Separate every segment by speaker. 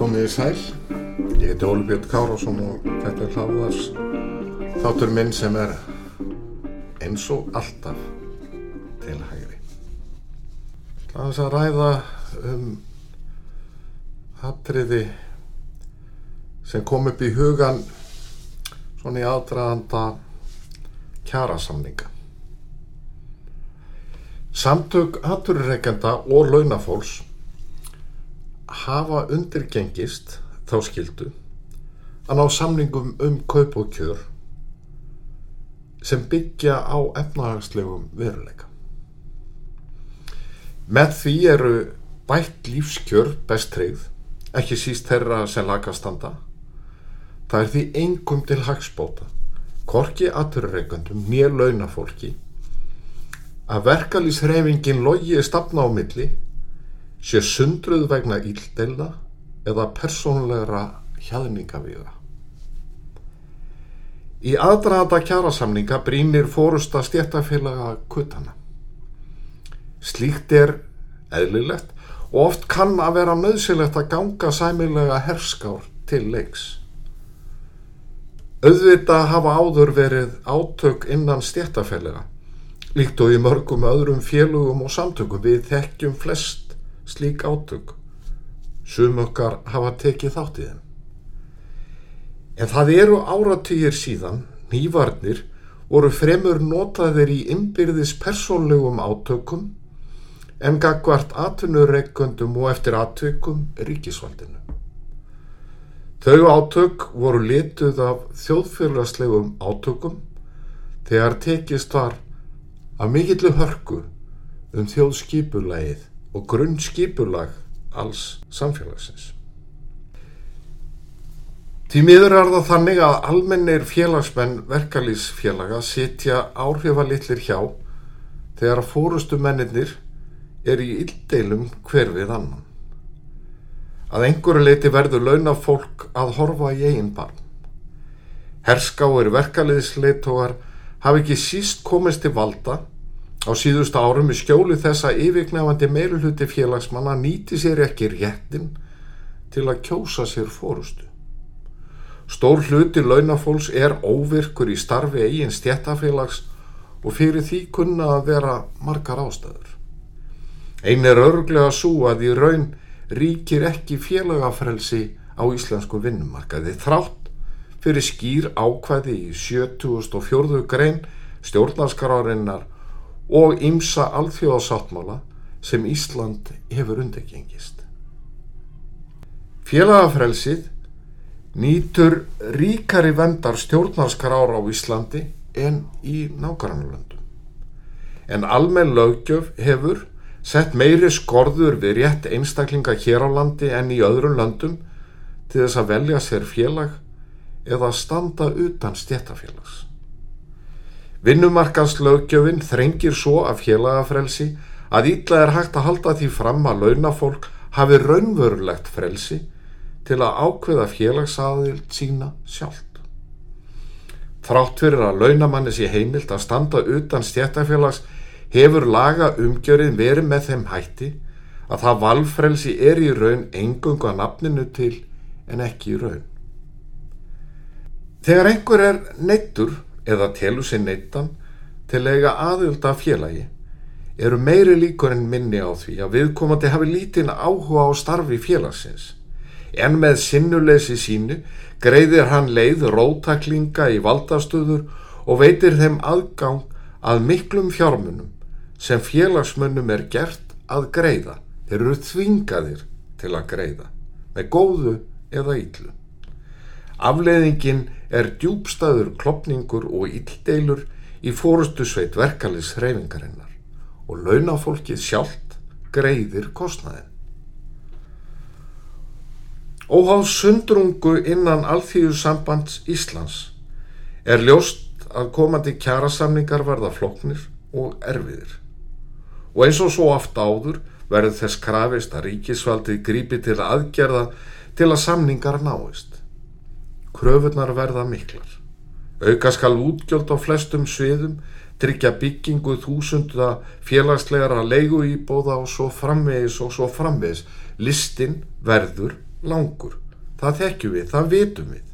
Speaker 1: Komið í sæl, ég heiti Óli Björn Kárásson og þetta er hláðars þáttur minn sem er eins og alltaf til hægri. Það er að ræða um hattriði sem kom upp í hugan svona í aðdraðanda kjarasamninga. Samtök hatturreikenda og launafólks hafa undirgengist þá skildu að ná samningum um kaup og kjör sem byggja á efnahagslegum veruleika. Með því eru bætt lífskjör best treyð, ekki síst þeirra sem lagastanda. Það er því engum til hagspóta, korki aturreikandum nýja launafólki, að verkalýsreifingin logi stafna á milli sé sundruð vegna íldeila eða persónulegra hjaðningavíða. Í aðdraðanda kjærasamninga brínir fórusta stjættafélaga kuttana. Slíkt er eðlilegt og oft kann að vera nöðsilegt að ganga sæmilega herskár til leiks. Auðvita hafa áður verið átök innan stjættafélaga, líkt og í mörgum öðrum félugum og samtökum við þekkjum flest slík átök. Sum okkar hafa tekið þátt í þeim. En það eru áratýjir síðan, nývarnir, voru fremur notaðir í innbyrðis persónlegum átökum en gagvart atvinnureikundum og eftir átökum ríkisvaldinu. Þau átök voru lituð af þjóðfélagslegum átökum þegar tekist var að mikillu hörku um þjóðskipulægið og grunnskipulag alls samfélagsins. Því miður er það þannig að almennir félagsmenn verkalýsfélaga sitja áhrifalitlir hjá þegar fórustu mennir er í illdeilum hver við annan. Að einhverju leiti verður launa fólk að horfa í eigin barn. Herskáir verkalýsleitógar hafi ekki síst komist til valda á síðustu árum í skjóli þess að yfirgnefandi meirulhuti félagsmanna nýti sér ekki réttin til að kjósa sér fórustu. Stór hluti launafólks er óvirkur í starfi eigin stjættafélags og fyrir því kunna að vera margar ástæður. Einn er örglega svo að í raun ríkir ekki félagafrelsi á íslensku vinnumarkaði þrátt fyrir skýr ákvæði í 74. grein stjórnarskarárinnar og ymsa alþjóðasáttmála sem Ísland hefur undegengist. Félagafrelsið nýtur ríkari vendar stjórnarskrár á Íslandi en í nákvæmlandum. En almenn lögjöf hefur sett meiri skorður við rétt einstaklinga hér á landi en í öðrum landum til þess að velja sér félag eða standa utan stjættafélags. Vinnumarkanslögjöfin þrengir svo af félagafrelsi að ítla er hægt að halda því fram að launafólk hafi raunverulegt frelsi til að ákveða félagsaðild sína sjálft. Þrátt fyrir að launamanni sé heimilt að standa utan stjættafélags hefur laga umgjörið verið með þeim hætti að það valfrelsi er í raun engungu að nafninu til en ekki í raun. Þegar einhver er neittur eða telur sér neittan til eiga aðölda félagi eru meiri líkur en minni á því að viðkomandi hafi lítinn áhuga á starfi félagsins en með sinnuleysi sínu greiðir hann leið rótaklinga í valdastöður og veitir þeim aðgang að miklum fjármunum sem félagsmönnum er gert að greiða. Þeir eru þvingaðir til að greiða með góðu eða yllu. Afleiðingin er djúbstæður klopningur og yldeilur í fórustu sveit verkalis hreyfingarinnar og launafólkið sjálft greiðir kostnaðin. Óháð sundrungu innan Alþýðusambands Íslands er ljóst að komandi kjærasamningar verða floknir og erfiðir og eins og svo oft áður verður þess krafist að ríkisvaldið grípi til aðgerða til að samningar náist. Kröfunar verða miklar. Auka skal útgjöld á flestum sviðum, tryggja byggingu þúsunda félagslegara leigu íbóða og svo framvegis og svo framvegis. Listin verður langur. Það þekkjum við, það vitum við.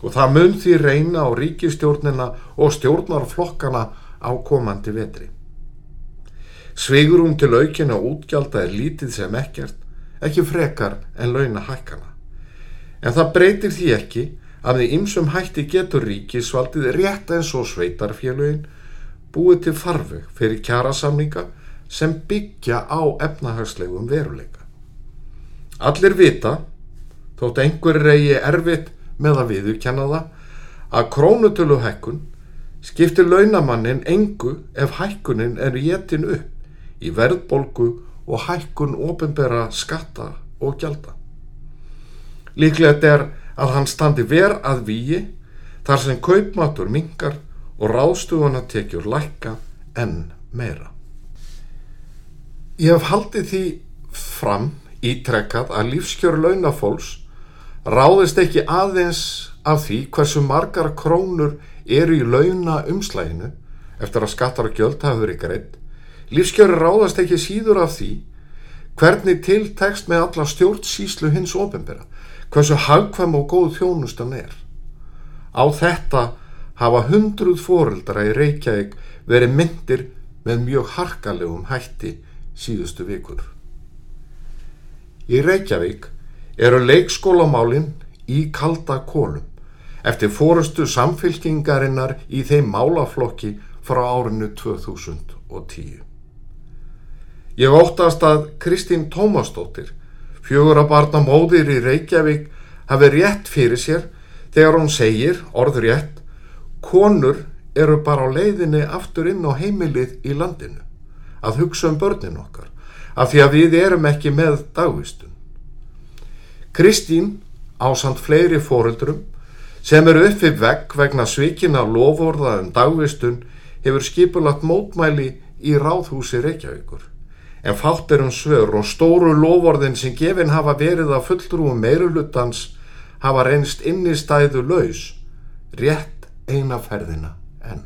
Speaker 1: Og það mun því reyna á ríkistjórnina og stjórnarflokkana á komandi vetri. Sveigurum til aukina útgjalda er lítið sem ekkert, ekki frekar en launa hækkana. En það breytir því ekki að því ymsum hætti getur ríkisvaldið rétt eins og sveitarfélögin búið til farveg fyrir kjærasamninga sem byggja á efnahagslegum veruleika. Allir vita, þótt einhver reyji erfitt með að viðurkenna það, að krónutöluhækkun skiptir launamannin engu ef hækkunin er jétin upp í verðbolgu og hækkun ofinbera skatta og gjalda. Líklegt er að hann standi ver að víi þar sem kaupmatur mingar og ráðstufuna tekjur lækka enn meira. Ég hef haldið því fram ítrekkað að lífskjör launafólks ráðist ekki aðeins af því hversu margar krónur eru í launa umslæginu eftir að skattar og gjöld hafa verið greitt. Lífskjöri ráðast ekki síður af því hvernig tiltekst með alla stjórnsíslu hins ofinbera, hversu hagkvæm og góð þjónustan er. Á þetta hafa hundruð fóreldra í Reykjavík verið myndir með mjög harkalegum hætti síðustu vikur. Í Reykjavík eru leikskólamálinn í kalda kólum eftir fórustu samfylkingarinnar í þeim málaflokki frá árinu 2010. Ég óttast að Kristín Tómasdóttir, fjögur að barna móðir í Reykjavík, hafi rétt fyrir sér þegar hún segir, orður rétt, konur eru bara á leiðinni aftur inn á heimilið í landinu, að hugsa um börnin okkar, af því að við erum ekki með dagvistun. Kristín, ásand fleiri fóreldrum, sem eru uppið vegg vegna svikina lovorða um dagvistun hefur skipulagt mótmæli í ráðhúsi Reykjavíkur. En fátt er um svör og stóru lovorðin sem gefin hafa verið að fulltrúum meirulutans hafa reynst inn í stæðu laus, rétt einaferðina enn.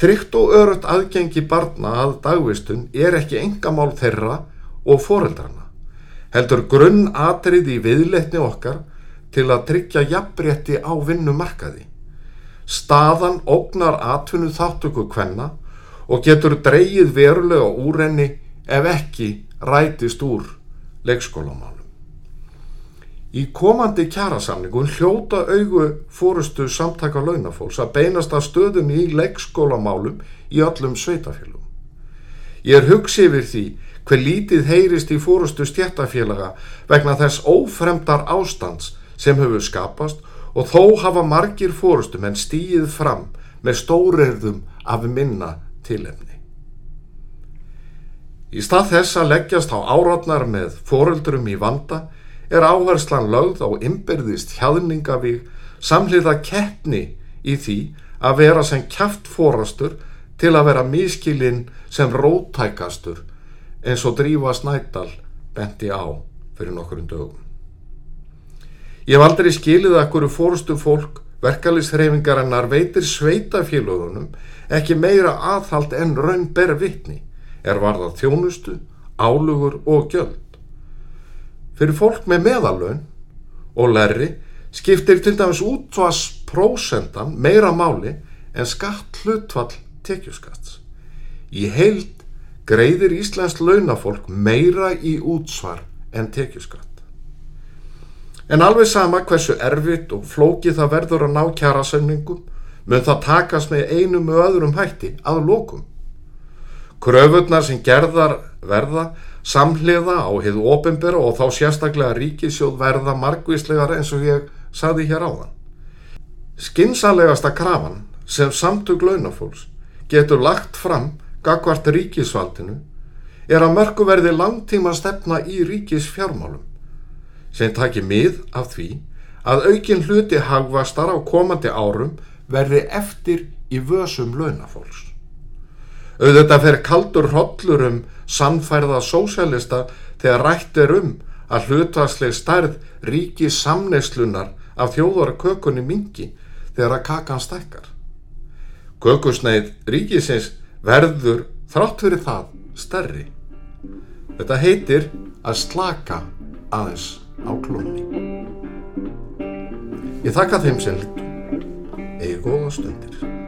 Speaker 1: Trygt og örutt aðgengi barna að dagvistun er ekki engamál þeirra og foreldrana. Heldur grunn atrið í viðletni okkar til að tryggja jafnbretti á vinnumarkaði. Staðan ógnar atvinnu þáttöku kvenna og getur dreyið verulega úr henni ef ekki rætist úr leikskólamálum. Í komandi kjærasamningun hljóta augu fórustu samtaka launafólks að beinast að stöðunni í leikskólamálum í öllum sveitafélum. Ég er hugsið yfir því hver lítið heyrist í fórustu stjættafélaga vegna þess ófremdar ástands sem hefur skapast og þó hafa margir fórustum en stíið fram með stórerðum af minna tilefni. Í stað þess að leggjast á áratnar með fóröldurum í vanda er áherslan lögð á ymbirðist hjaðningavík samhliða keppni í því að vera sem kæft fórastur til að vera miskilinn sem rótækastur eins og drífa snættal benti á fyrir nokkurinn dögum. Ég hef aldrei skilið að hverju fórstu fólk verkefliðsreifingarinnar veitir sveitafélagunum ekki meira aðhald en raun ber vittni er varðað þjónustu, álugur og gjöld. Fyrir fólk með meðalöun og lerri skiptir til dæmis útvars prósendan meira máli en skatt hlutvall tekjuskatts. Í heild greiðir Íslands launafólk meira í útsvar en tekjuskatt. En alveg sama hversu erfitt og flókið það verður að ná kjærasögningum mun það takast með einum og öðrum hætti að lókum. Kröfurnar sem gerðar verða samhliða á heiðu ofinbera og þá sérstaklega ríkisjóð verða margvíslegar eins og ég saði hér áðan. Skinsalegasta krafan sem samtug launafólks getur lagt fram gagvart ríkisvaldinu er að mörgu verði langtíma stefna í ríkis fjármálum sem takir mið af því að aukin hluti hagvastar á komandi árum verði eftir í vösum launafólks. Auðvitað fer kaldur hrollur um samfærða sósjalista þegar rætt er um að hlutvarsleg starð ríki samneislunar af þjóðarakökunni mingi þegar að kakan stækkar. Kökusneið ríkisins verður þrátt fyrir það stærri. Þetta heitir að slaka aðeins á klóni. Ég þakka þeim sem lítum. Eða góða stundir.